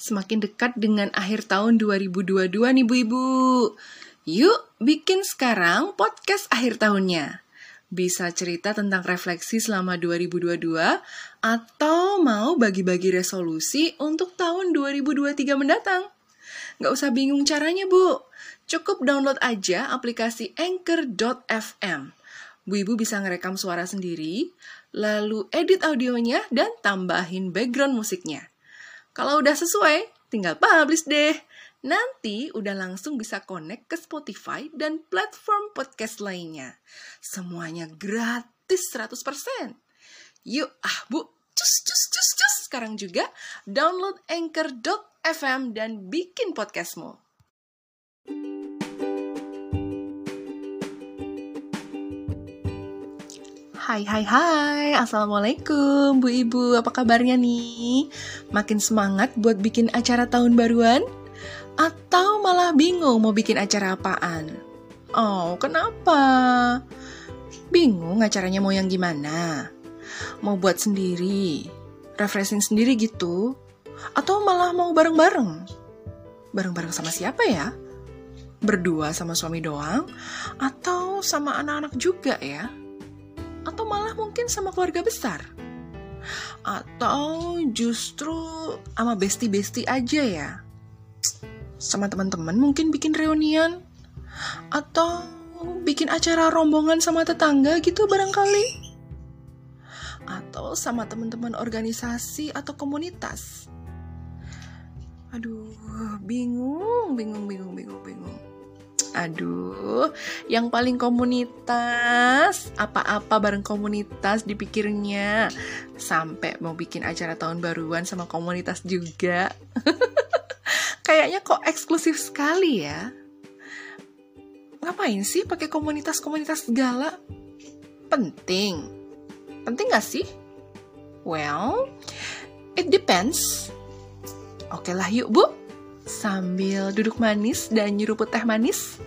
semakin dekat dengan akhir tahun 2022 nih Bu Ibu. Yuk bikin sekarang podcast akhir tahunnya. Bisa cerita tentang refleksi selama 2022 atau mau bagi-bagi resolusi untuk tahun 2023 mendatang. Nggak usah bingung caranya Bu. Cukup download aja aplikasi Anchor.fm. Bu Ibu bisa ngerekam suara sendiri, lalu edit audionya dan tambahin background musiknya. Kalau udah sesuai, tinggal publish deh. Nanti udah langsung bisa connect ke Spotify dan platform podcast lainnya. Semuanya gratis 100%. Yuk, ah bu, cus cus cus cus sekarang juga download anchor.fm dan bikin podcastmu. Hai hai hai, Assalamualaikum Bu Ibu, apa kabarnya nih? Makin semangat buat bikin acara tahun baruan? Atau malah bingung mau bikin acara apaan? Oh, kenapa? Bingung acaranya mau yang gimana? Mau buat sendiri? Refreshing sendiri gitu? Atau malah mau bareng-bareng? Bareng-bareng sama siapa ya? Berdua sama suami doang? Atau sama anak-anak juga ya? Atau malah mungkin sama keluarga besar? Atau justru sama besti-besti aja ya? Sama teman-teman mungkin bikin reunian? Atau bikin acara rombongan sama tetangga gitu barangkali? Atau sama teman-teman organisasi atau komunitas? Aduh bingung bingung bingung bingung bingung Aduh, yang paling komunitas, apa-apa bareng komunitas dipikirnya. Sampai mau bikin acara tahun baruan sama komunitas juga. Kayaknya kok eksklusif sekali ya. Ngapain sih pakai komunitas-komunitas segala? Penting. Penting gak sih? Well, it depends. Oke lah yuk bu sambil duduk manis dan nyeruput teh manis.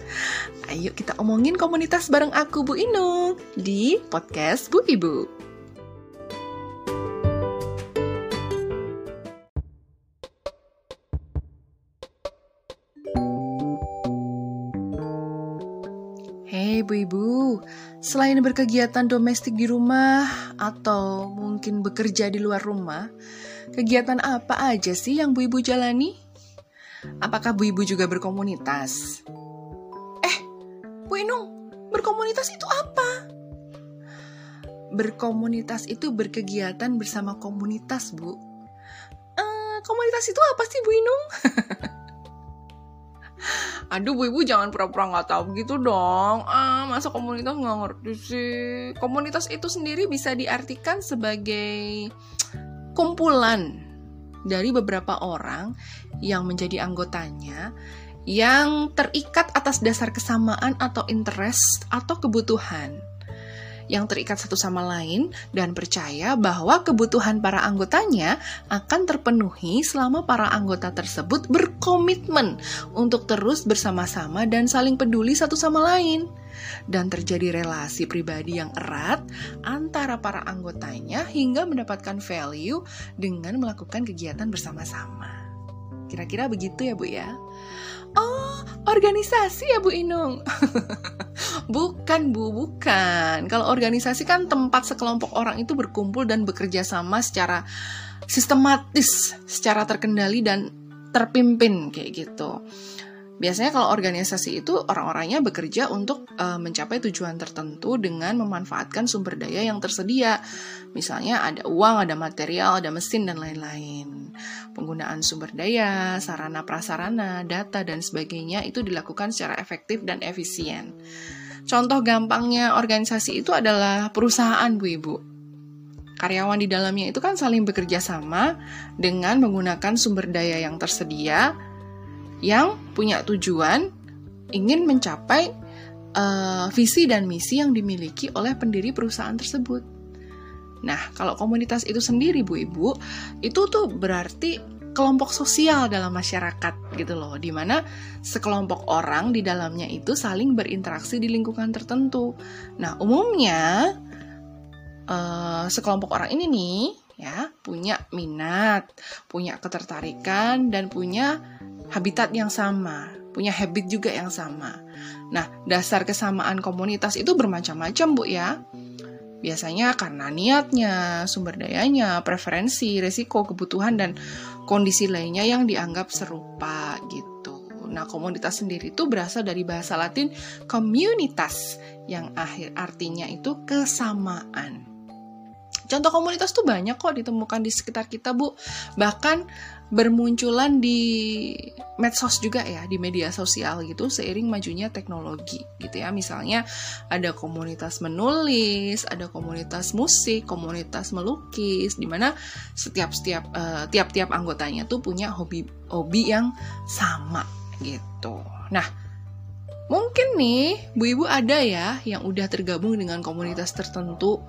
Ayo kita omongin komunitas bareng aku Bu Inung di podcast Bu Ibu. Hei Bu Ibu, selain berkegiatan domestik di rumah atau mungkin bekerja di luar rumah, kegiatan apa aja sih yang Bu Ibu jalani? Apakah Bu Ibu juga berkomunitas? Eh, Bu Inung, berkomunitas itu apa? Berkomunitas itu berkegiatan bersama komunitas, Bu. Uh, komunitas itu apa sih, Bu Inung? Aduh, Bu Ibu jangan pura-pura nggak tahu gitu dong. Ah, masa komunitas nggak ngerti sih? Komunitas itu sendiri bisa diartikan sebagai kumpulan dari beberapa orang yang menjadi anggotanya yang terikat atas dasar kesamaan atau interest atau kebutuhan yang terikat satu sama lain dan percaya bahwa kebutuhan para anggotanya akan terpenuhi selama para anggota tersebut berkomitmen untuk terus bersama-sama dan saling peduli satu sama lain dan terjadi relasi pribadi yang erat antara para anggotanya hingga mendapatkan value dengan melakukan kegiatan bersama-sama. Kira-kira begitu ya Bu ya? Oh, organisasi ya Bu Inung? bukan Bu, bukan. Kalau organisasi kan tempat sekelompok orang itu berkumpul dan bekerja sama secara sistematis, secara terkendali dan terpimpin kayak gitu. Biasanya kalau organisasi itu orang-orangnya bekerja untuk uh, mencapai tujuan tertentu dengan memanfaatkan sumber daya yang tersedia. Misalnya ada uang, ada material, ada mesin dan lain-lain. Penggunaan sumber daya, sarana prasarana, data dan sebagainya itu dilakukan secara efektif dan efisien. Contoh gampangnya organisasi itu adalah perusahaan Bu Ibu. Karyawan di dalamnya itu kan saling bekerja sama dengan menggunakan sumber daya yang tersedia yang punya tujuan ingin mencapai uh, visi dan misi yang dimiliki oleh pendiri perusahaan tersebut. Nah, kalau komunitas itu sendiri, Bu Ibu, itu tuh berarti kelompok sosial dalam masyarakat gitu loh, di mana sekelompok orang di dalamnya itu saling berinteraksi di lingkungan tertentu. Nah, umumnya uh, sekelompok orang ini nih ya, punya minat, punya ketertarikan dan punya habitat yang sama, punya habit juga yang sama. Nah, dasar kesamaan komunitas itu bermacam-macam, Bu ya. Biasanya karena niatnya, sumber dayanya, preferensi, resiko, kebutuhan, dan kondisi lainnya yang dianggap serupa gitu. Nah, komunitas sendiri itu berasal dari bahasa Latin komunitas yang akhir artinya itu kesamaan. Contoh komunitas tuh banyak kok ditemukan di sekitar kita, Bu. Bahkan bermunculan di medsos juga ya, di media sosial gitu seiring majunya teknologi gitu ya. Misalnya ada komunitas menulis, ada komunitas musik, komunitas melukis di mana setiap-setiap uh, tiap-tiap anggotanya tuh punya hobi hobi yang sama gitu. Nah, mungkin nih Bu Ibu ada ya yang udah tergabung dengan komunitas tertentu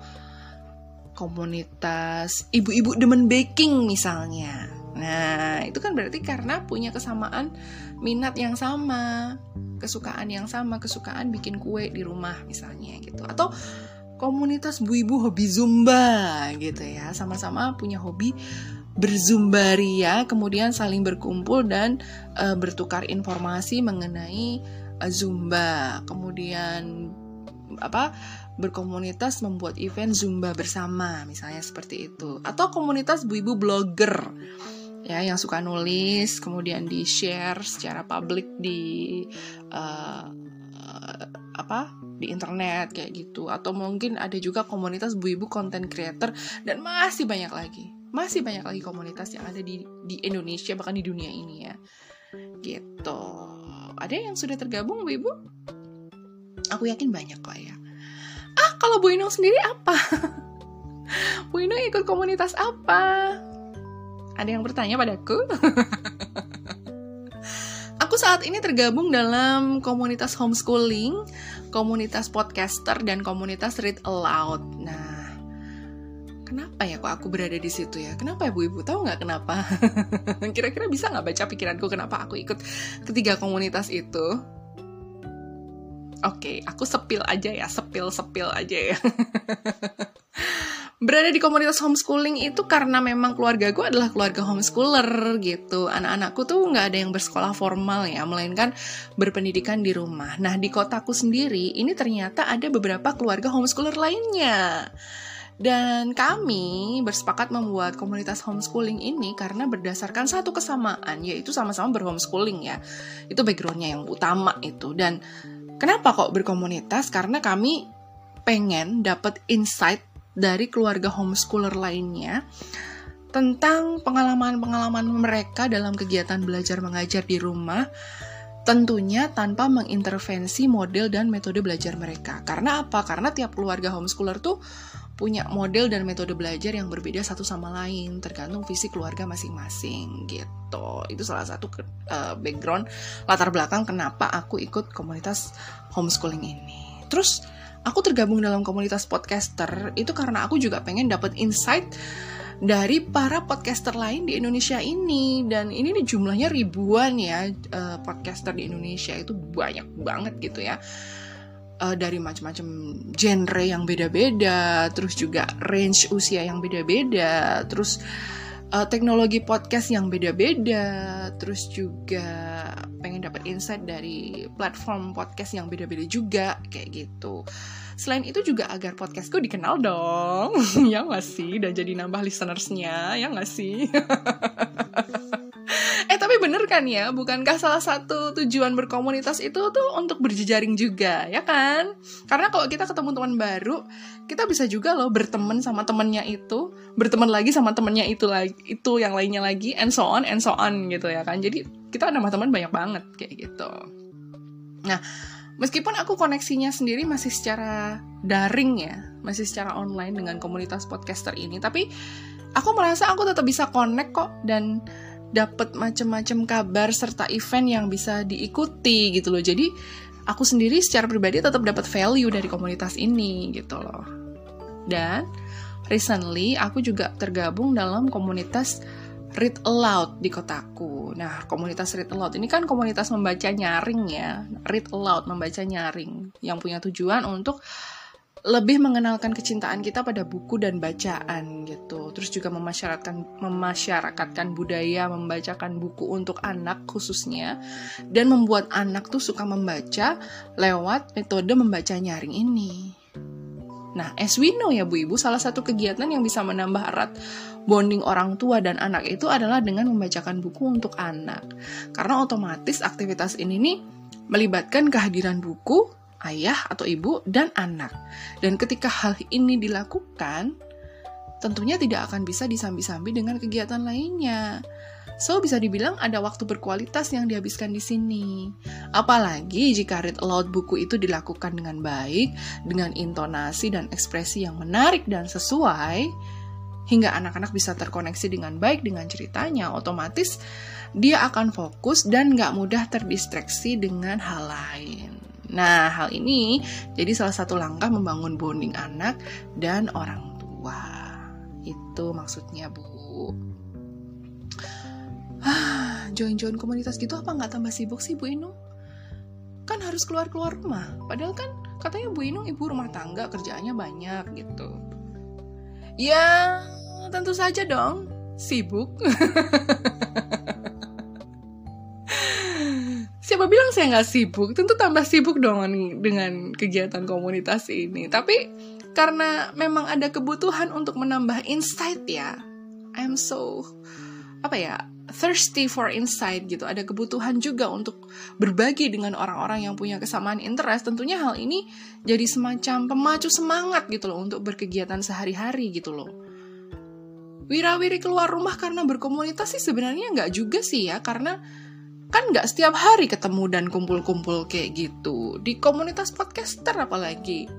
komunitas ibu-ibu demen baking misalnya. Nah, itu kan berarti karena punya kesamaan minat yang sama, kesukaan yang sama, kesukaan bikin kue di rumah misalnya gitu. Atau komunitas bu-ibu hobi zumba gitu ya, sama-sama punya hobi berzumbaria, kemudian saling berkumpul dan uh, bertukar informasi mengenai uh, zumba. Kemudian apa berkomunitas membuat event zumba bersama misalnya seperti itu. Atau komunitas bu-ibu blogger ya yang suka nulis kemudian di share secara publik di uh, uh, apa di internet kayak gitu. Atau mungkin ada juga komunitas bu-ibu content creator dan masih banyak lagi masih banyak lagi komunitas yang ada di di Indonesia bahkan di dunia ini ya. Gitu. Ada yang sudah tergabung bu-ibu aku yakin banyak kok ya ah kalau Bu Inung sendiri apa? Bu Inung ikut komunitas apa? Ada yang bertanya padaku? Aku saat ini tergabung dalam komunitas homeschooling, komunitas podcaster, dan komunitas read aloud. Nah, kenapa ya kok aku berada di situ ya? Kenapa ya Bu Ibu? Tahu nggak kenapa? Kira-kira bisa nggak baca pikiranku kenapa aku ikut ketiga komunitas itu? Oke, okay, aku sepil aja ya, sepil-sepil aja ya. Berada di komunitas homeschooling itu karena memang keluarga gue adalah keluarga homeschooler gitu. Anak-anakku tuh nggak ada yang bersekolah formal ya, melainkan berpendidikan di rumah. Nah, di kotaku sendiri, ini ternyata ada beberapa keluarga homeschooler lainnya. Dan kami bersepakat membuat komunitas homeschooling ini karena berdasarkan satu kesamaan, yaitu sama-sama berhomeschooling ya. Itu backgroundnya yang utama itu. Dan Kenapa kok berkomunitas? Karena kami pengen dapat insight dari keluarga homeschooler lainnya tentang pengalaman-pengalaman mereka dalam kegiatan belajar mengajar di rumah tentunya tanpa mengintervensi model dan metode belajar mereka. Karena apa? Karena tiap keluarga homeschooler tuh punya model dan metode belajar yang berbeda satu sama lain tergantung visi keluarga masing-masing gitu. Itu salah satu uh, background latar belakang kenapa aku ikut komunitas homeschooling ini. Terus aku tergabung dalam komunitas podcaster itu karena aku juga pengen dapat insight dari para podcaster lain di Indonesia ini. Dan ini nih jumlahnya ribuan ya uh, podcaster di Indonesia. Itu banyak banget gitu ya uh, dari macam-macam genre yang beda-beda, terus juga range usia yang beda-beda, terus uh, teknologi podcast yang beda-beda, terus juga pengen dapat insight dari platform podcast yang beda-beda juga kayak gitu. Selain itu juga agar podcastku dikenal dong, ya nggak sih? Dan jadi nambah listenersnya, ya nggak sih? tapi bener kan ya, bukankah salah satu tujuan berkomunitas itu tuh untuk berjejaring juga, ya kan? Karena kalau kita ketemu teman baru, kita bisa juga loh berteman sama temennya itu, berteman lagi sama temennya itu lagi, itu yang lainnya lagi, and so on, and so on gitu ya kan. Jadi kita nambah teman banyak banget kayak gitu. Nah, meskipun aku koneksinya sendiri masih secara daring ya, masih secara online dengan komunitas podcaster ini, tapi aku merasa aku tetap bisa connect kok dan dapat macam-macam kabar serta event yang bisa diikuti gitu loh. Jadi aku sendiri secara pribadi tetap dapat value dari komunitas ini gitu loh. Dan recently aku juga tergabung dalam komunitas Read Aloud di kotaku. Nah, komunitas Read Aloud ini kan komunitas membaca nyaring ya. Read Aloud, membaca nyaring. Yang punya tujuan untuk lebih mengenalkan kecintaan kita pada buku dan bacaan gitu. Terus juga memasyarakatkan memasyarakatkan budaya membacakan buku untuk anak khususnya dan membuat anak tuh suka membaca lewat metode membaca nyaring ini. Nah, as we know ya Bu Ibu, salah satu kegiatan yang bisa menambah erat bonding orang tua dan anak itu adalah dengan membacakan buku untuk anak. Karena otomatis aktivitas ini nih melibatkan kehadiran buku, ayah atau ibu, dan anak. Dan ketika hal ini dilakukan, tentunya tidak akan bisa disambi-sambi dengan kegiatan lainnya. So, bisa dibilang ada waktu berkualitas yang dihabiskan di sini. Apalagi jika read aloud buku itu dilakukan dengan baik, dengan intonasi dan ekspresi yang menarik dan sesuai, hingga anak-anak bisa terkoneksi dengan baik dengan ceritanya, otomatis dia akan fokus dan nggak mudah terdistraksi dengan hal lain. Nah, hal ini jadi salah satu langkah membangun bonding anak dan orang tua. Itu maksudnya, Bu join-join komunitas gitu apa nggak tambah sibuk sih Bu Inung? Kan harus keluar-keluar rumah. Padahal kan katanya Bu Inung ibu rumah tangga kerjaannya banyak gitu. Ya, tentu saja dong. Sibuk. Siapa bilang saya nggak sibuk? Tentu tambah sibuk dong dengan kegiatan komunitas ini. Tapi karena memang ada kebutuhan untuk menambah insight ya. I'm so apa ya thirsty for insight gitu ada kebutuhan juga untuk berbagi dengan orang-orang yang punya kesamaan interest tentunya hal ini jadi semacam pemacu semangat gitu loh untuk berkegiatan sehari-hari gitu loh wirawiri keluar rumah karena berkomunitas sih sebenarnya nggak juga sih ya karena kan nggak setiap hari ketemu dan kumpul-kumpul kayak gitu di komunitas podcaster apalagi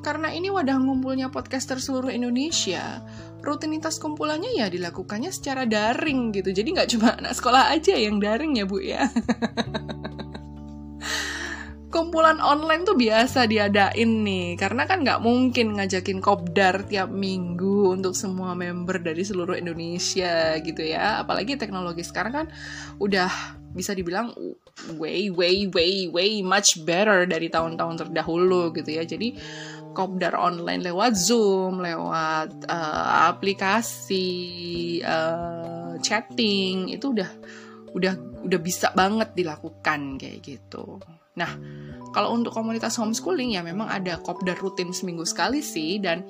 karena ini wadah ngumpulnya podcaster seluruh Indonesia, rutinitas kumpulannya ya dilakukannya secara daring gitu. Jadi nggak cuma anak sekolah aja yang daring ya Bu ya. Kumpulan online tuh biasa diadain nih, karena kan nggak mungkin ngajakin kopdar tiap minggu untuk semua member dari seluruh Indonesia gitu ya. Apalagi teknologi sekarang kan udah bisa dibilang way way way way much better dari tahun-tahun terdahulu gitu ya. Jadi kopdar online lewat Zoom, lewat uh, aplikasi uh, chatting itu udah udah udah bisa banget dilakukan kayak gitu. Nah, kalau untuk komunitas homeschooling ya memang ada kopdar rutin seminggu sekali sih dan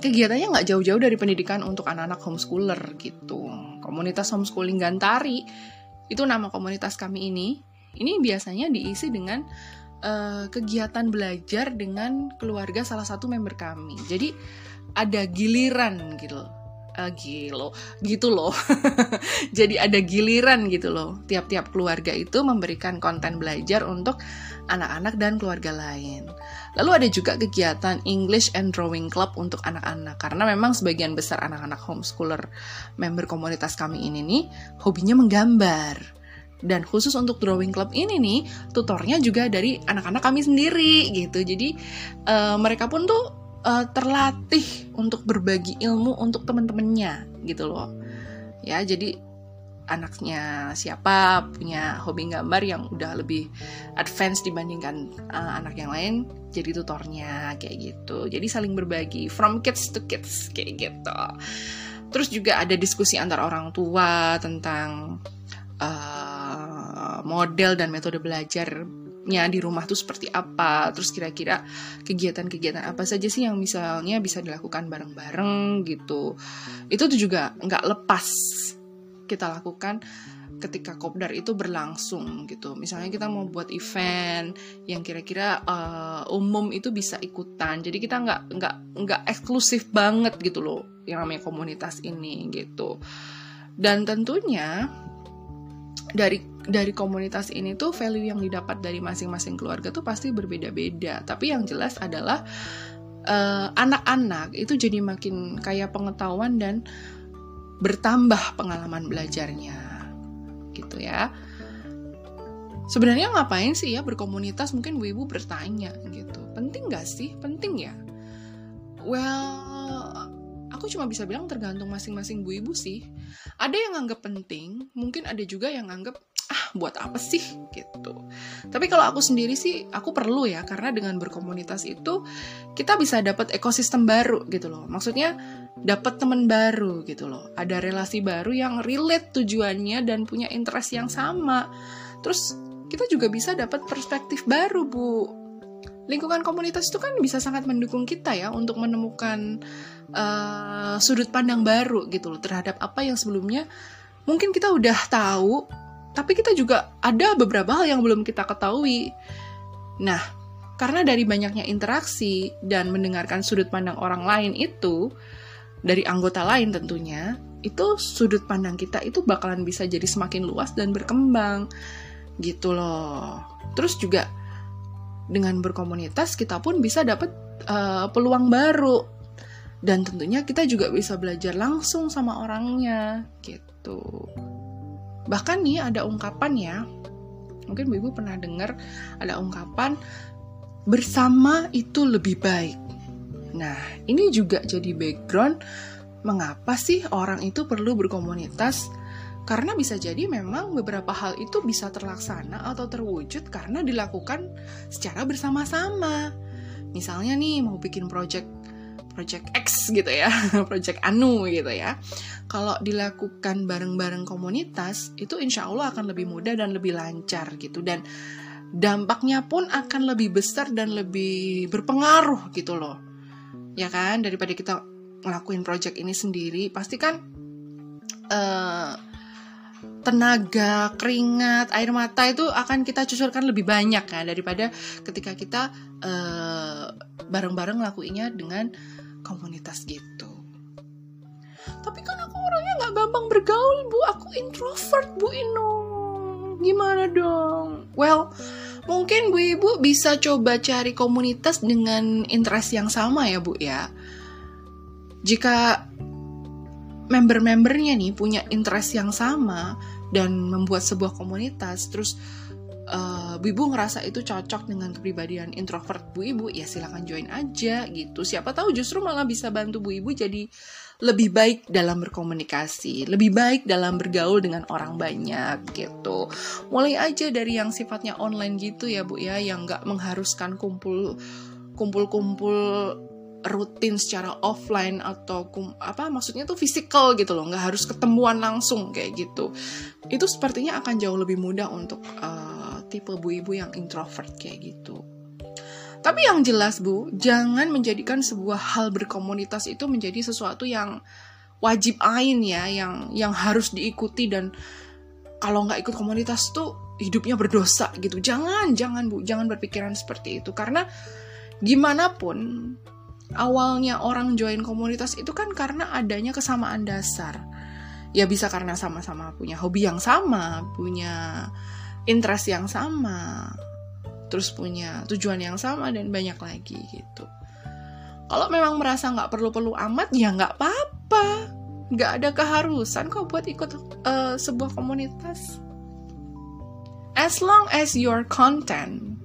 kegiatannya nggak jauh-jauh dari pendidikan untuk anak-anak homeschooler gitu. Komunitas homeschooling Gantari itu nama komunitas kami ini. Ini biasanya diisi dengan uh, kegiatan belajar dengan keluarga salah satu member kami. Jadi ada giliran gitu. Uh, gilo, gitu loh. Jadi ada giliran gitu loh. Tiap-tiap keluarga itu memberikan konten belajar untuk anak-anak dan keluarga lain. Lalu ada juga kegiatan English and Drawing Club untuk anak-anak karena memang sebagian besar anak-anak homeschooler member komunitas kami ini nih hobinya menggambar. Dan khusus untuk drawing club ini nih, tutornya juga dari anak-anak kami sendiri gitu. Jadi uh, mereka pun tuh uh, terlatih untuk berbagi ilmu untuk teman-temannya gitu loh. Ya, jadi anaknya siapa punya hobi gambar yang udah lebih advance dibandingkan uh, anak yang lain jadi tutornya kayak gitu jadi saling berbagi from kids to kids kayak gitu terus juga ada diskusi antar orang tua tentang uh, model dan metode belajarnya di rumah tuh seperti apa terus kira-kira kegiatan-kegiatan apa saja sih yang misalnya bisa dilakukan bareng-bareng gitu itu tuh juga nggak lepas kita lakukan ketika kopdar itu berlangsung gitu. Misalnya kita mau buat event yang kira-kira uh, umum itu bisa ikutan. Jadi kita nggak nggak nggak eksklusif banget gitu loh yang namanya komunitas ini gitu. Dan tentunya dari dari komunitas ini tuh value yang didapat dari masing-masing keluarga tuh pasti berbeda-beda. Tapi yang jelas adalah eh, anak-anak uh, itu jadi makin kaya pengetahuan dan bertambah pengalaman belajarnya, gitu ya. Sebenarnya ngapain sih ya berkomunitas? Mungkin bu ibu bertanya gitu. Penting gak sih? Penting ya. Well, aku cuma bisa bilang tergantung masing-masing bu ibu sih. Ada yang anggap penting, mungkin ada juga yang anggap ah buat apa sih? gitu. Tapi kalau aku sendiri sih aku perlu ya karena dengan berkomunitas itu kita bisa dapat ekosistem baru gitu loh. Maksudnya dapat teman baru gitu loh. Ada relasi baru yang relate tujuannya dan punya interest yang sama. Terus kita juga bisa dapat perspektif baru bu lingkungan komunitas itu kan bisa sangat mendukung kita ya untuk menemukan uh, sudut pandang baru gitu loh terhadap apa yang sebelumnya mungkin kita udah tahu tapi kita juga ada beberapa hal yang belum kita ketahui. Nah, karena dari banyaknya interaksi dan mendengarkan sudut pandang orang lain itu dari anggota lain tentunya, itu sudut pandang kita itu bakalan bisa jadi semakin luas dan berkembang gitu loh. Terus juga dengan berkomunitas kita pun bisa dapat uh, peluang baru dan tentunya kita juga bisa belajar langsung sama orangnya gitu. Bahkan nih ada ungkapan ya, mungkin ibu pernah dengar ada ungkapan bersama itu lebih baik. Nah, ini juga jadi background mengapa sih orang itu perlu berkomunitas karena bisa jadi memang beberapa hal itu bisa terlaksana atau terwujud karena dilakukan secara bersama-sama. Misalnya nih mau bikin project project X gitu ya, project Anu gitu ya. Kalau dilakukan bareng-bareng komunitas, itu insya Allah akan lebih mudah dan lebih lancar gitu. Dan dampaknya pun akan lebih besar dan lebih berpengaruh gitu loh. Ya kan, daripada kita ngelakuin project ini sendiri, pasti kan uh, tenaga, keringat, air mata itu akan kita cucurkan lebih banyak kan daripada ketika kita uh, bareng-bareng ngelakuinnya dengan komunitas gitu. Tapi kan aku orangnya nggak gampang bergaul, Bu. Aku introvert, Bu Inung. Gimana dong? Well, mungkin Bu Ibu bisa coba cari komunitas dengan interest yang sama ya, Bu ya. Jika member-membernya nih punya interest yang sama dan membuat sebuah komunitas, terus uh, Bu Ibu ngerasa itu cocok dengan kepribadian introvert Bu Ibu, ya silahkan join aja gitu. Siapa tahu justru malah bisa bantu Bu Ibu jadi lebih baik dalam berkomunikasi, lebih baik dalam bergaul dengan orang banyak gitu. Mulai aja dari yang sifatnya online gitu ya Bu ya, yang nggak mengharuskan kumpul kumpul-kumpul rutin secara offline atau kum, apa maksudnya tuh physical gitu loh nggak harus ketemuan langsung kayak gitu itu sepertinya akan jauh lebih mudah untuk uh, tipe bu ibu yang introvert kayak gitu. Tapi yang jelas bu, jangan menjadikan sebuah hal berkomunitas itu menjadi sesuatu yang wajib ain ya, yang yang harus diikuti dan kalau nggak ikut komunitas tuh hidupnya berdosa gitu. Jangan, jangan bu, jangan berpikiran seperti itu karena gimana pun awalnya orang join komunitas itu kan karena adanya kesamaan dasar. Ya bisa karena sama-sama punya hobi yang sama, punya interest yang sama, terus punya tujuan yang sama dan banyak lagi gitu. Kalau memang merasa nggak perlu-perlu amat, ya nggak apa-apa. Nggak ada keharusan kok buat ikut uh, sebuah komunitas. As long as your content,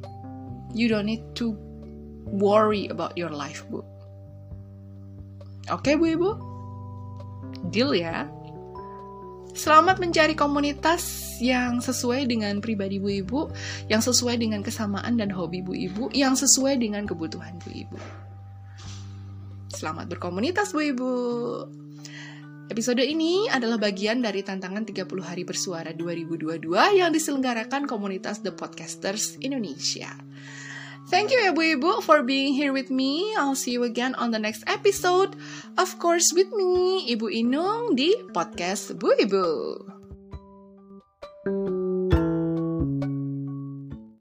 you don't need to worry about your life, Bu. Oke, Bu Ibu? Deal ya? Selamat mencari komunitas yang sesuai dengan pribadi Bu Ibu, yang sesuai dengan kesamaan dan hobi Bu Ibu, yang sesuai dengan kebutuhan Bu Ibu. Selamat berkomunitas Bu Ibu. Episode ini adalah bagian dari tantangan 30 hari bersuara 2022 yang diselenggarakan komunitas The Podcasters Indonesia. Thank you ya Bu Ibu for being here with me. I'll see you again on the next episode. Of course with me, Ibu Inung di podcast Bu Ibu.